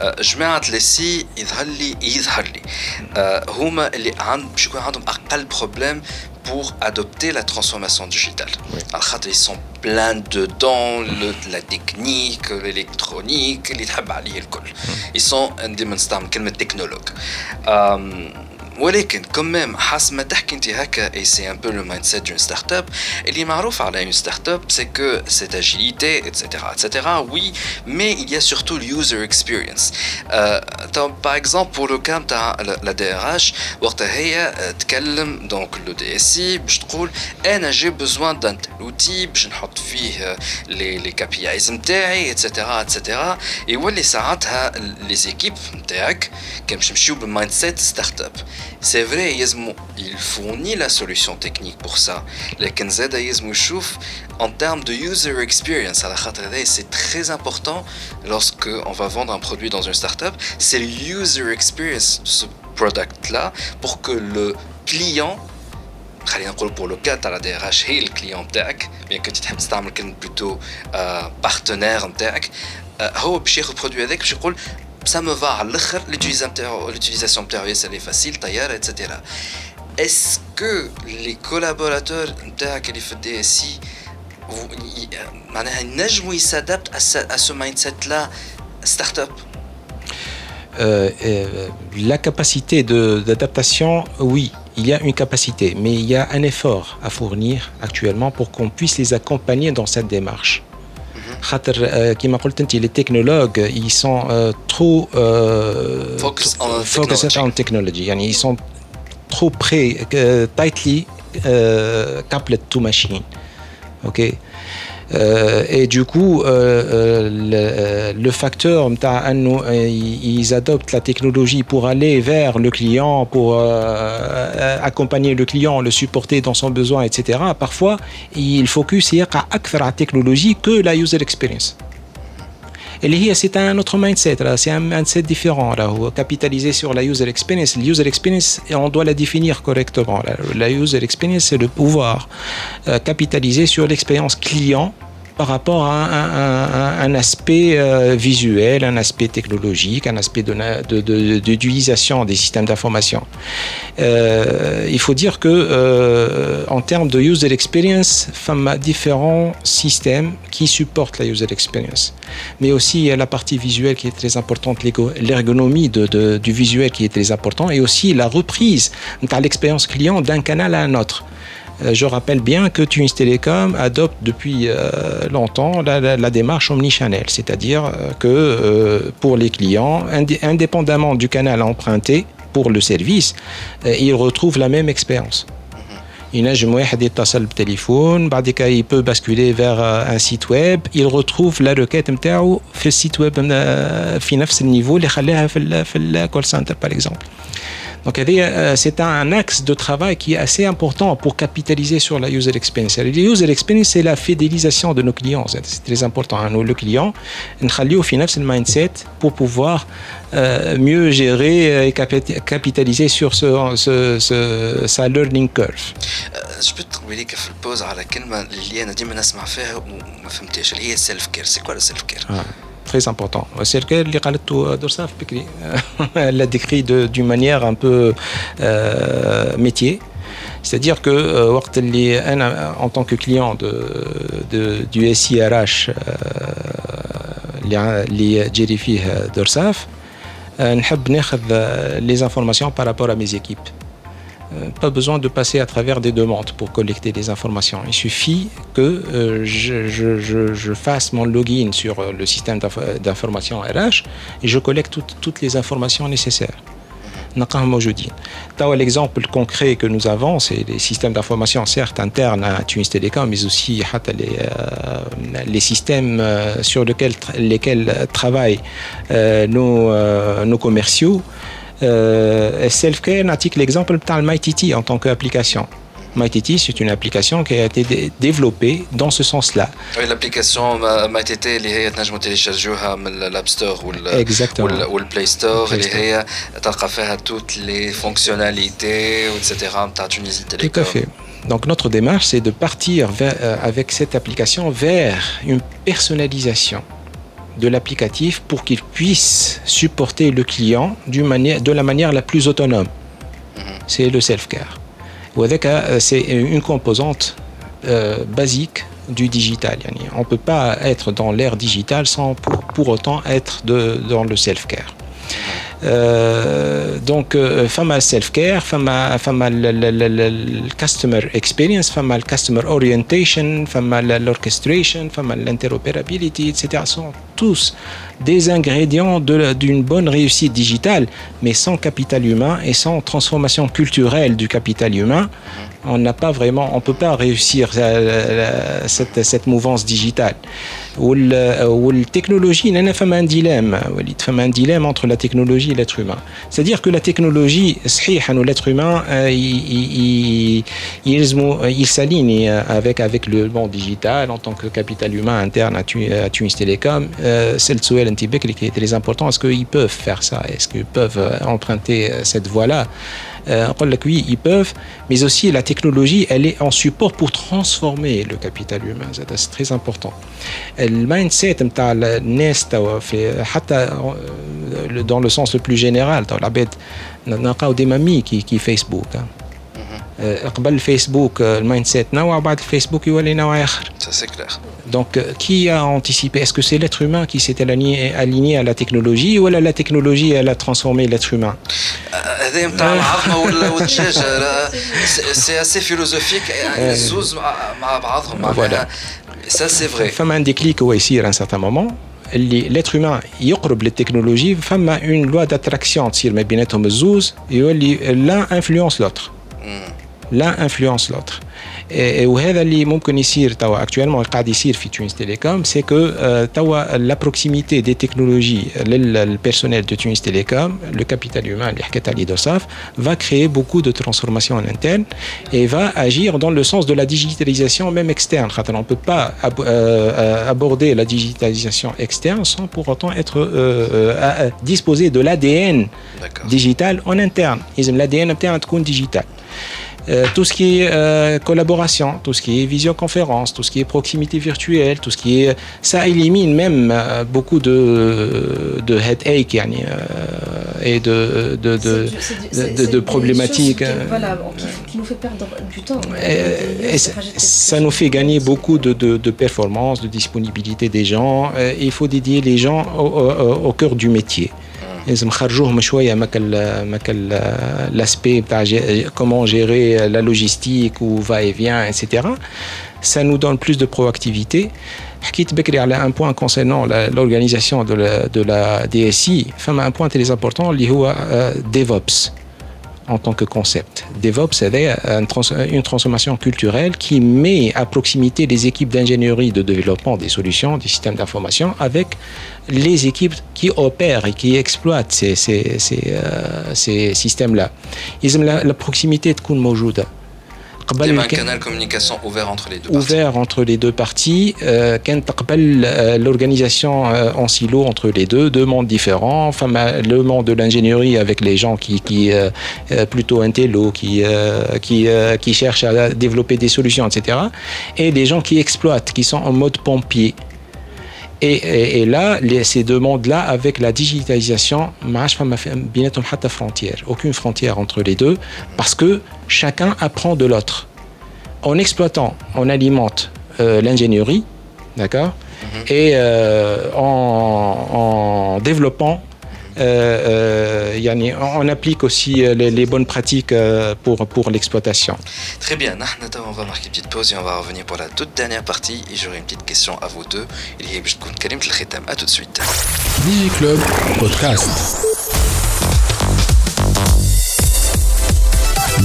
Euh, je mets un ici, il y a un problème pour adopter la transformation digitale. Ils sont pleins dedans, le, la technique, l'électronique, les Ils sont un technologue. Euh, ولكن كمام حسب ما تحكي انت هكا اي سي ان بو لو مايند سيت دون ستارت اب اللي معروف على une ستارت اب سي كو سيت اجيليتي اتسيتيرا اتسيتيرا وي مي il y a surtout l'user experience باغ اكزومبل بور لو كام تاع لا دي ار اش وقتها هي تكلم دونك لو دي اس سي باش تقول انا جي بوزوان دان لوتي باش نحط فيه لي لي كي بي ايز نتاعي اتسيتيرا اتسيتيرا يولي ساعتها لي زيكيب نتاعك كان باش نمشيو بالمايند سيت ستارت اب c'est vrai, il fournit la solution technique pour ça. Les Kenzeda en termes de user experience, à la c'est très important lorsque on va vendre un produit dans une startup. C'est le user experience, ce product-là, pour que le client pour le cas la DRH le client bien que tu تحب plutôt euh, partenaire نتاعك هو باش ياخذ produit هذاك باش يقول ça me va. À l'utilisation période elle est facile tailleur etc est-ce que les collaborateurs des DSI ils s'adaptent à ce mindset là startup?
Euh, euh, la capacité d'adaptation, oui, il y a une capacité, mais il y a un effort à fournir actuellement pour qu'on puisse les accompagner dans cette démarche. Dit les technologues ils sont euh, trop
euh, focus
on technology ils sont trop près euh, tightly coupled to machine. Ok? Euh, et du coup, euh, euh, le, facteur, ils adoptent la technologie pour aller vers le client, pour accompagner le client, le supporter dans son besoin, etc. Parfois, il focus sur la technologie que la user experience. Et c'est un autre mindset, c'est un mindset différent. Capitaliser sur la user experience. La user experience, on doit la définir correctement. La user experience, c'est le pouvoir euh, capitaliser sur l'expérience client par rapport à un, aspect euh, visuel, un aspect technologique, un aspect d'utilisation de, des systèmes d'information. Euh, il faut dire que euh, en termes de user experience, y a différents systèmes qui supportent la user experience. Mais aussi la partie visuelle qui est très importante, l'ergonomie du visuel qui est très important, et aussi la reprise de l'expérience client d'un canal à un autre. Euh, je rappelle bien que Tunis Telecom adopte depuis euh, longtemps la, démarche omnichannel, c'est-à-dire euh, que pour les clients, indépendamment du canal emprunté pour le service, ils retrouvent la même expérience. ينجم واحد يتصل téléphone, il peut basculer vers un site web il retrouve la requête نتاعو في السيت ويب في نفس النيفو اللي خلاها في في الكول سنتر par exemple donc, euh, c'est un axe de travail qui est assez important pour capitaliser sur la user experience. La user experience, c'est la fidélisation de nos clients. C'est très important. Hein. Nous, le client, nous finance le mindset pour pouvoir euh, mieux gérer et capitaliser sur ce, sa learning curve.
Je peux te trouver que le pose à la كلمة اللي أنا ديما نسمع فيها وما فهمتهاش اللي هي self care. C'est quoi le self care?
très important. C'est le euh, Dorsaf Pikri. Euh, elle l'a décrit d'une manière un peu euh, métier. C'est-à-dire que en tant que client de, de du SIRH, les Jerifih Dorsaf, nous les informations par rapport à mes équipes. Euh, pas besoin de passer à travers des demandes pour collecter des informations. Il suffit que euh, je, fasse mon login sur euh, le système d'information RH et je collecte toutes les informations nécessaires. L'exemple concret que nous avons, c'est les systèmes d'information, certes internes à Tunis Telecom, mais aussi les, systèmes sur lesquels, lesquels travaillent nos commerciaux. Euh, Self-Care, l'exemple de MyTT en tant qu'application. MyTT, c'est une application qui a été développée dans ce sens-là.
Oui, l'application euh, MyTT, elle est téléchargée l'App Store ou le, ou le Play Store, elle est toutes les fonctionnalités, etc.
Tout à fait. Donc notre démarche, c'est de partir euh, avec cette application vers une personnalisation de l'applicatif pour qu'il puisse supporter le client de la manière la plus autonome. Mhm. C'est le self-care. Euh, c'est une composante euh, basique du digital. On ne peut pas être dans l'ère digitale sans pour, autant être dans le self-care. Euh, donc, euh, femme self-care, femme le customer experience, femme customer orientation, femme l'orchestration, femme l'interopérabilité, etc. sont tous des ingrédients d'une bonne réussite digitale, mais sans capital humain et sans transformation culturelle du capital humain, on n'a pas vraiment, on peut pas réussir euh, cette, cette mouvance digitale. والتكنولوجي لنا فما ان ديلام وليد فما ان ديلام entre la technologie et l'être humain c'est-à-dire que la technologie صحيح انه l'être humain يلزمو il s'aligne avec avec le monde digital en tant que capital humain interne à Tunis Télécom c'est le souhait qui est très important est-ce qu'ils peuvent faire ça est-ce qu'ils peuvent emprunter cette voie là euh, oui, ils peuvent, mais aussi la technologie, elle est en support pour transformer le capital humain. C'est très important. Le mindset, dans le sens le plus général, dans la bête, des mamies qui, qui Facebook. Hein. قبل فيسبوك المايند سيت نوع بعد الفيسبوك يولي نوع اخر
Ça c'est clair.
Donc qui a anticipé Est-ce que c'est l'être humain qui s'est aligné, aligné à la technologie ou la technologie elle a transformé l'être humain
هذا نتاع العظمه ولا Ça, c'est vrai.
Femme un déclic ou ici à un certain moment. L'être humain, il les technologies, femme a une loi d'attraction, tir mais bien l'un influence l'autre. Hmm. L'un influence l'autre. وهذا اللي ممكن يصير توا اكتويلمون قاعد يصير في تونس تيليكوم سي كو توا لا بروكسيميتي دي تكنولوجي للبيرسونيل دو تونس تيليكوم لو كابيتال هيومان اللي حكيت عليه دوساف va créer beaucoup de transformations en interne et va agir dans le sens de la digitalisation même externe. On ne peut pas aborder la digitalisation externe sans pour autant être euh, disposer de l'ADN digital en interne. L'ADN interne est digital. Euh, tout ce qui est euh, collaboration, tout ce qui est visioconférence, tout ce qui est proximité virtuelle, tout ce qui est ça élimine même euh, beaucoup de de headache yani, et de de de, de, de problématiques.
Qui, voilà, qui, qui, nous fait perdre du temps.
Et, ça, ça nous fait gagner beaucoup de, de, de performance, de disponibilité des gens. il faut dédier les gens au, au, au cœur du métier. لازم نخرجوهم شويه ماك l'aspect comment gérer la logistique ou va-et-vient etc ça nous donne plus de proactivité حكيت بكري على un point concernant l'organisation de la, de la DSI فما un point très important اللي هو DevOps en tant que concept. DevOps, c'est une transformation culturelle qui met à proximité les équipes d'ingénierie de développement des solutions, des systèmes d'information, avec les équipes qui opèrent et qui exploitent ces, euh, systèmes-là. La, la proximité de Kun Mojouda.
Il y a un canal de communication ouvert entre les deux parties.
Ouvert entre les deux parties. Euh, l'organisation euh, en silo entre les deux, deux mondes différents. Enfin, le monde de l'ingénierie avec les gens qui, qui euh, plutôt intello, qui, qui, qui cherchent à développer des solutions, etc. Et des gens qui exploitent, qui sont en mode pompier. Et, et, et, là, les, ces deux mondes-là, avec la digitalisation, frontière, aucune frontière entre les deux, parce que chacun apprend de l'autre. En exploitant, on alimente euh, l'ingénierie, d'accord, mm -hmm. et euh, en, en, développant euh, euh, on applique aussi euh, les, bonnes pratiques pour, pour l'exploitation.
Très bien, ah, on va marquer une petite pause et on va revenir pour la toute dernière partie. Et j'aurai une petite question à vous deux. Il y a à tout de suite.
DigiClub Podcast.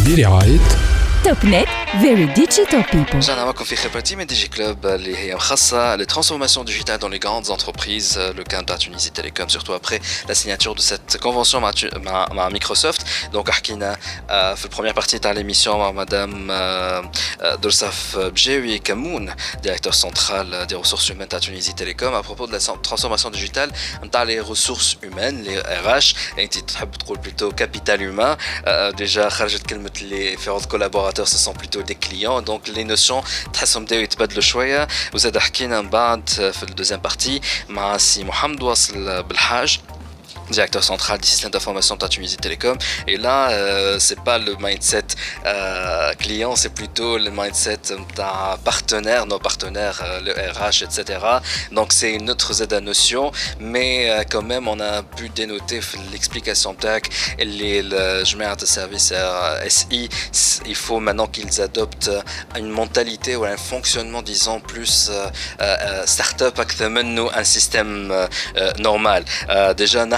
Billy Topnet Very digital people.
رجعنا معكم في خبرتي من دي جي كلوب اللي هي مخصصة les transformations digitales dans les grandes entreprises, le cas de Tunisie Telecom, surtout après la signature de cette convention مع, مع Microsoft. Donc حكينا في première partie تاع l'émission مع مدام Dorsaf Bjewi Kamoun, directeur central des ressources humaines de Tunisie Telecom, à propos de la transformation digitale dans les ressources humaines, les RH, et tu تحب plutôt capital humain. Déjà خرجت كلمة les différents collaborateurs ce sont plutôt des clients donc les notions تحسهم بداو يتبدلوا شويه وزاد حكينا من بعد في الدوزيام بارتي مع سي محمد واصل بالحاج directeur central du système d'information de Tunisie Télécom. Et là, euh, c'est pas le mindset euh, client, c'est plutôt le mindset d'un partenaire, nos partenaires, euh, le RH, etc. Donc c'est une autre Z notion, mais euh, quand même, on a pu dénoter l'explication TAC et les le de service SI. Il faut maintenant qu'ils adoptent une mentalité ou un fonctionnement, disons, plus start-up, un système normal. déjà, nous,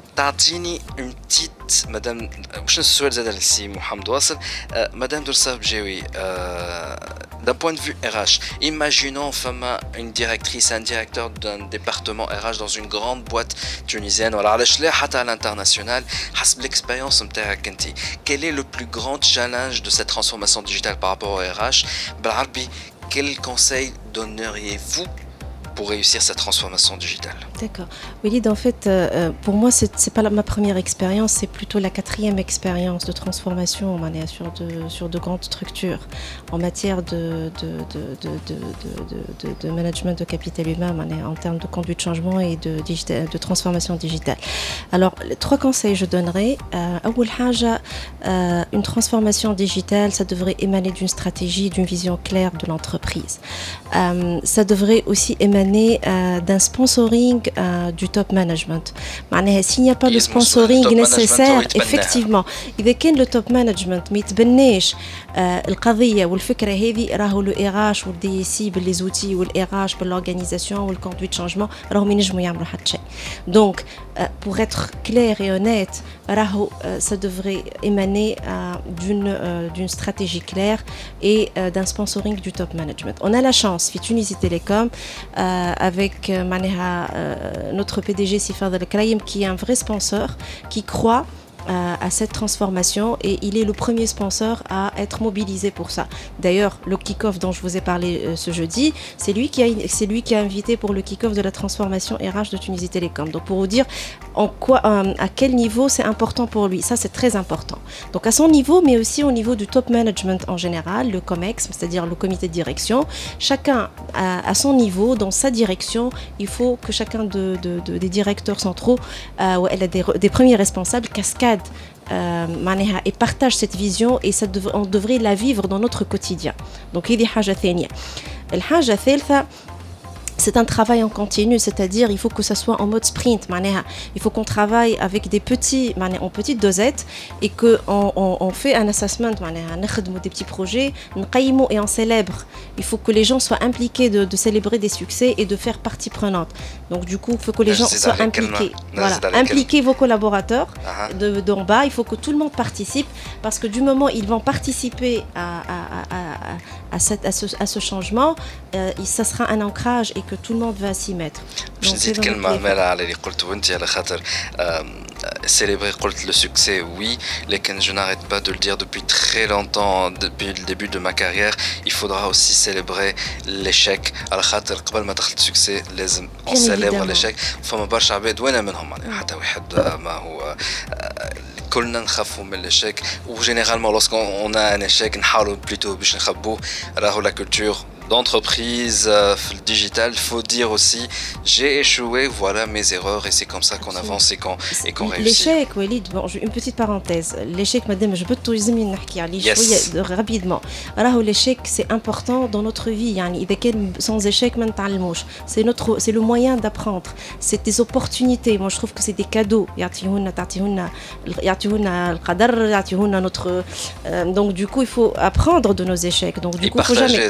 تعطيني اون بتيت مدام مش السؤال زاد لسي محمد واصل مدام درسا بجاوي d'un point de vue RH, imaginons femme une directrice, un directeur d'un département RH dans une grande boîte tunisienne, voilà, à l'international, l'expérience quel est le plus grand challenge de cette transformation digitale par rapport au RH quel conseil donneriez-vous pour réussir cette transformation digitale
D'accord. Walid, en fait, euh, euh, pour moi, ce n'est pas ma première expérience, c'est plutôt la quatrième expérience de transformation sur de, sur de grandes structures en matière de, de, management de capital humain, en termes de conduite de changement et de, de transformation digitale. Alors, trois conseils que je donnerais. Euh, une transformation digitale, ça devrait émaner d'une stratégie, d'une vision claire de l'entreprise. ça devrait aussi émaner d'un sponsoring du top management. S'il n'y a pas de sponsoring nécessaire, effectivement, إذا كان le top management ما يتبناش القضية والفكرة هذه راهو لو ايراش والدي سي باللي زوتي والايراش بالorganisation والكوندويت شانجمون راهم ينجموا يعملوا حتى شيء. Donc pour être clair et honnête, راهو ça devrait émaner d'une d'une stratégie claire et d'un sponsoring du top management. On a la chance, في Tunisie Télécom, avec notre PDG Sifad Al-Kraïm, qui est un vrai sponsor, qui croit à cette transformation et il est le premier sponsor à être mobilisé pour ça. D'ailleurs, le kick-off dont je vous ai parlé euh, ce jeudi, c'est lui, qui a, lui qui a invité pour le kick-off de la transformation RH de Tunisie Télécom. Donc pour vous dire en quoi, euh, à quel niveau c'est important pour lui, ça c'est très important. Donc à son niveau, mais aussi au niveau du top management en général, le COMEX, c'est-à-dire le comité de direction, chacun à, son niveau, dans sa direction, il faut que chacun de, des directeurs centraux, euh, a des, des premiers responsables, cascade aide euh, et partage cette vision et ça on devrait la vivre dans notre quotidien. Donc il y a des choses c'est un travail en continu, c'est-à-dire il faut que ça soit en mode sprint. Il faut qu'on travaille avec des petits, en petites dosettes et qu'on on, on fait un assessment, des petits projets, et on célèbre. Il faut que les gens soient impliqués de, de, célébrer des succès et de faire partie prenante. Donc du coup, il faut que les gens soient impliqués. Voilà. Impliquez vos collaborateurs uh-huh. de d'en bas. Il faut que tout le monde participe parce que du moment où ils vont participer à, à, à, à, cette, à, ce, à ce changement, euh, ça sera un ancrage et que tout le monde va s'y mettre.
باش نزيد كلمه مالا على اللي قلته انت على خاطر célébrer le succès oui mais je n'arrête pas de le dire depuis très longtemps depuis le début de ma carrière il faudra aussi célébrer l'échec على خاطر قبل ما تدخل السكسي لازم on célèbre l'échec فما برشا عباد وانا منهم حتى واحد ما هو كلنا نخافوا من l'échec ou généralement lorsqu'on a un échec نحاولوا plutôt باش نخبوه راهو la culture d'entreprise euh, digital, il faut dire aussi j'ai échoué, voilà mes erreurs et c'est comme ça qu'on avance et qu'on et qu'on réussit.
L'échec, Walid, bon, une petite parenthèse. L'échec, madame, je peux te yes. rapidement. Alors l'échec, c'est important dans notre vie. Sans échec, c'est notre, c'est le moyen d'apprendre. C'est des opportunités. Moi, je trouve que c'est des cadeaux. notre. Euh, donc du coup, il faut apprendre de nos échecs. Donc du coup, il faut jamais.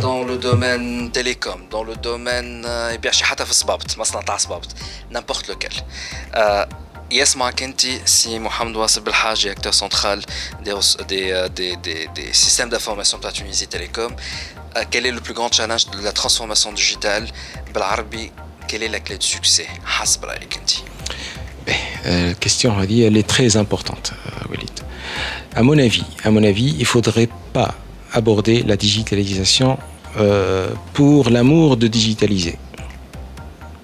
dans le domaine télécom, dans le domaine n'importe lequel. يسمعك انت سي محمد واصل بالحاجه acteur central des, des, des, des, des systèmes d'information de la Tunisie Télécom. quel est le plus grand challenge de la transformation digitale بالعربي quelle est la clé de succès حسب رايك انت
La question elle est très importante, Walid. À mon avis, à mon avis, il faudrait pas aborder la digitalisation euh, pour l'amour de digitaliser.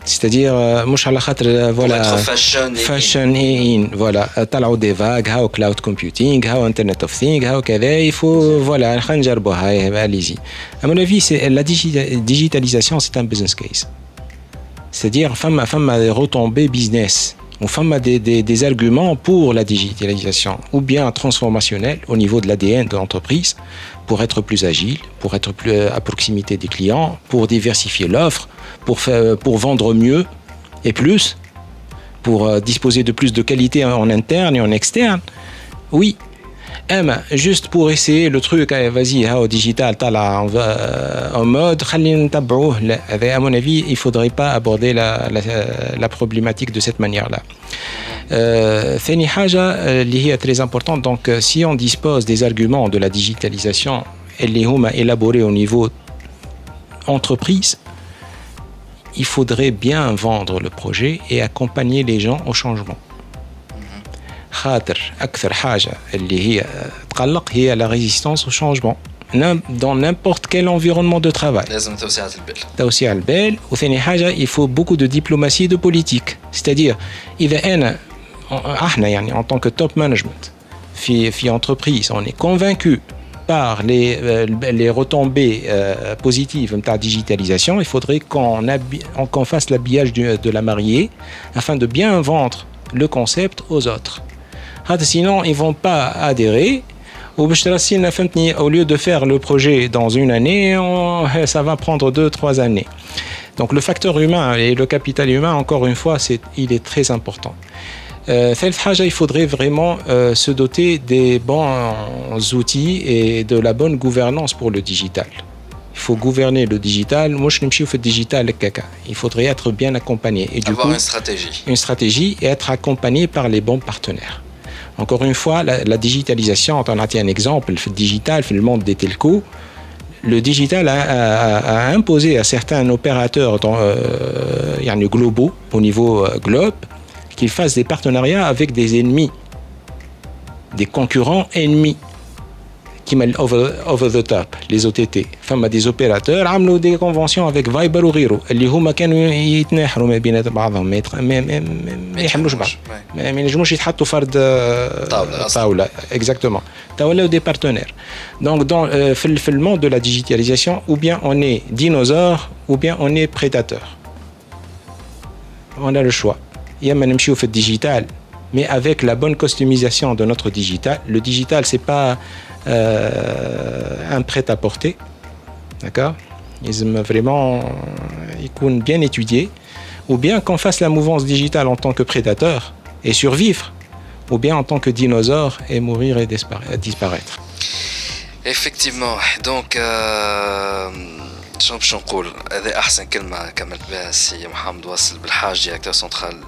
C'est-à-dire, euh, euh
voilà, pour
fashion, fashion et in. in. Voilà, t'as des vagues, how cloud computing, how internet of things, how il faut, voilà, allez-y. À mon avis, la digitalisation, c'est un business case. C'est-à-dire, femme à femme a des retombées business. On femme a des, des, des, arguments pour la digitalisation, ou bien transformationnelle au niveau de l'ADN de l'entreprise, pour être plus agile, pour être plus à proximité des clients, pour diversifier l'offre, pour, pour vendre mieux et plus, pour euh, disposer de plus de qualité en interne et en externe. Oui, M, juste pour essayer le truc, vas-y, au digital, là, on va en mode, à mon avis, il ne faudrait pas aborder la problématique de cette manière-là. ثاني حاجة اللي هي très importante donc si on dispose des arguments de la digitalisation اللي هما élaborés au niveau entreprise il faudrait bien vendre le projet et accompagner les gens au changement خاطر اكثر حاجه اللي هي تقلق هي la résistance au changement dans n'importe quel environnement de travail
لازم توسعة البال
توسيع البال وثاني حاجه il faut beaucoup de diplomatie de politique c'est-à-dire اذا انا احنا يعني euh, ah, en tant que top management, fi entreprise, on est convaincu par les, euh, retombées euh, positives de la digitalisation, il faudrait qu'on fasse l'habillage de la mariée afin de bien vendre le concept aux autres. Ah, sinon, ils ne vont pas adhérer. Au lieu de faire le projet dans une année, ça va prendre deux, trois années. Donc le facteur humain et le capital humain, encore une fois, il est très important. Euh, il faudrait vraiment euh, se doter des bons outils et de la bonne gouvernance pour le digital. Il faut gouverner le digital. Moi, je ne digital caca. Il faudrait être bien accompagné. Et du
Avoir
coup,
une stratégie.
Une stratégie et être accompagné par les bons partenaires. Encore une fois, la, la digitalisation, on a un exemple, le digital, le monde des telcos, le digital a, a, a imposé à certains opérateurs dans, euh, globaux, au niveau euh, globe, qu'ils fassent des partenariats avec des ennemis, des concurrents ennemis. كيما over, over the top les OTT فما دي زوبيراتور عملوا دي كونفونسيون افيك فايبر وغيره اللي هما كانوا يتناحروا ما بين بعضهم ما, يتخ... ما, ما, ما يحملوش بعض ما ينجموش يتحطوا فرد
طاوله
طاوله اكزاكتومون ولاو دي بارتنير دونك دون في, في الموند دو لا ديجيتاليزاسيون ou bien on est dinosaure ou bien on est prédateur on a le choix يا اما نمشيو في الديجيتال mais avec la bonne customisation de notre digital. Le digital, c'est pas euh, un prêt-à-porter. D'accord Ils aiment vraiment ils bien étudié. Ou bien qu'on fasse la mouvance digitale en tant que prédateur et survivre. Ou bien en tant que dinosaure et mourir et disparaître.
Effectivement. Donc. Euh... شنو باش نقول هذا أحسن كلمة كملت بها السي محمد واصل بالحاج ديريكتور سنترال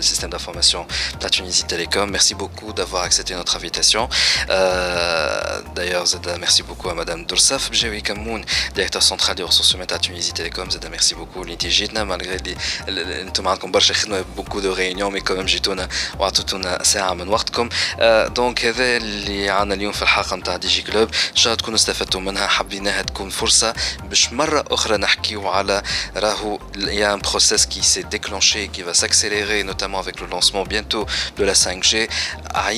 de Tunisie Télécom. Merci beaucoup d'avoir accepté notre invitation. Euh, d'ailleurs Zada merci beaucoup à madame Doursaf Bjawi Kamoun directeur central des ressources humaines à Tunisie Télécom. Zada merci beaucoup. اللي انت جيتنا malgré اللي أنتم عندكم برشا خدمه de réunions mais quand même جيتونا وعطيتونا ساعه من وقتكم دونك هذا اللي عندنا اليوم في الحلقة نتاع دي جي كلوب ان شاء الله تكونوا استفدتوا منها حبيناها تكون فرصه باش مره أخرى il y a un process qui s'est déclenché, qui va s'accélérer, notamment avec le lancement bientôt de la 5G. Ah,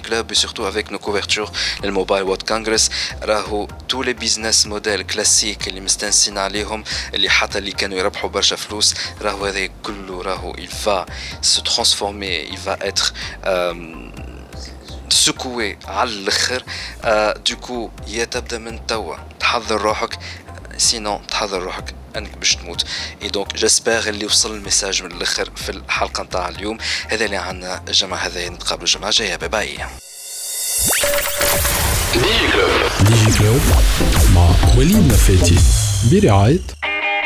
Club et surtout avec nos couvertures, le Mobile World Congress, tous les business models classiques, les il va se transformer, il va être euh, سكوي على الأخر. دوكو يا تبدا من توا. تحضر روحك. سينون تحضر روحك. أنك باش تموت. اي دونك جيسبر اللي وصل الميساج من الأخر في الحلقة نتاع اليوم. هذا اللي عندنا الجمعه هذا نتقابلوا الجمعه الجاية. باي باي
ديجي كلوب ديجي كلوب مع وليد نفاتي برعايه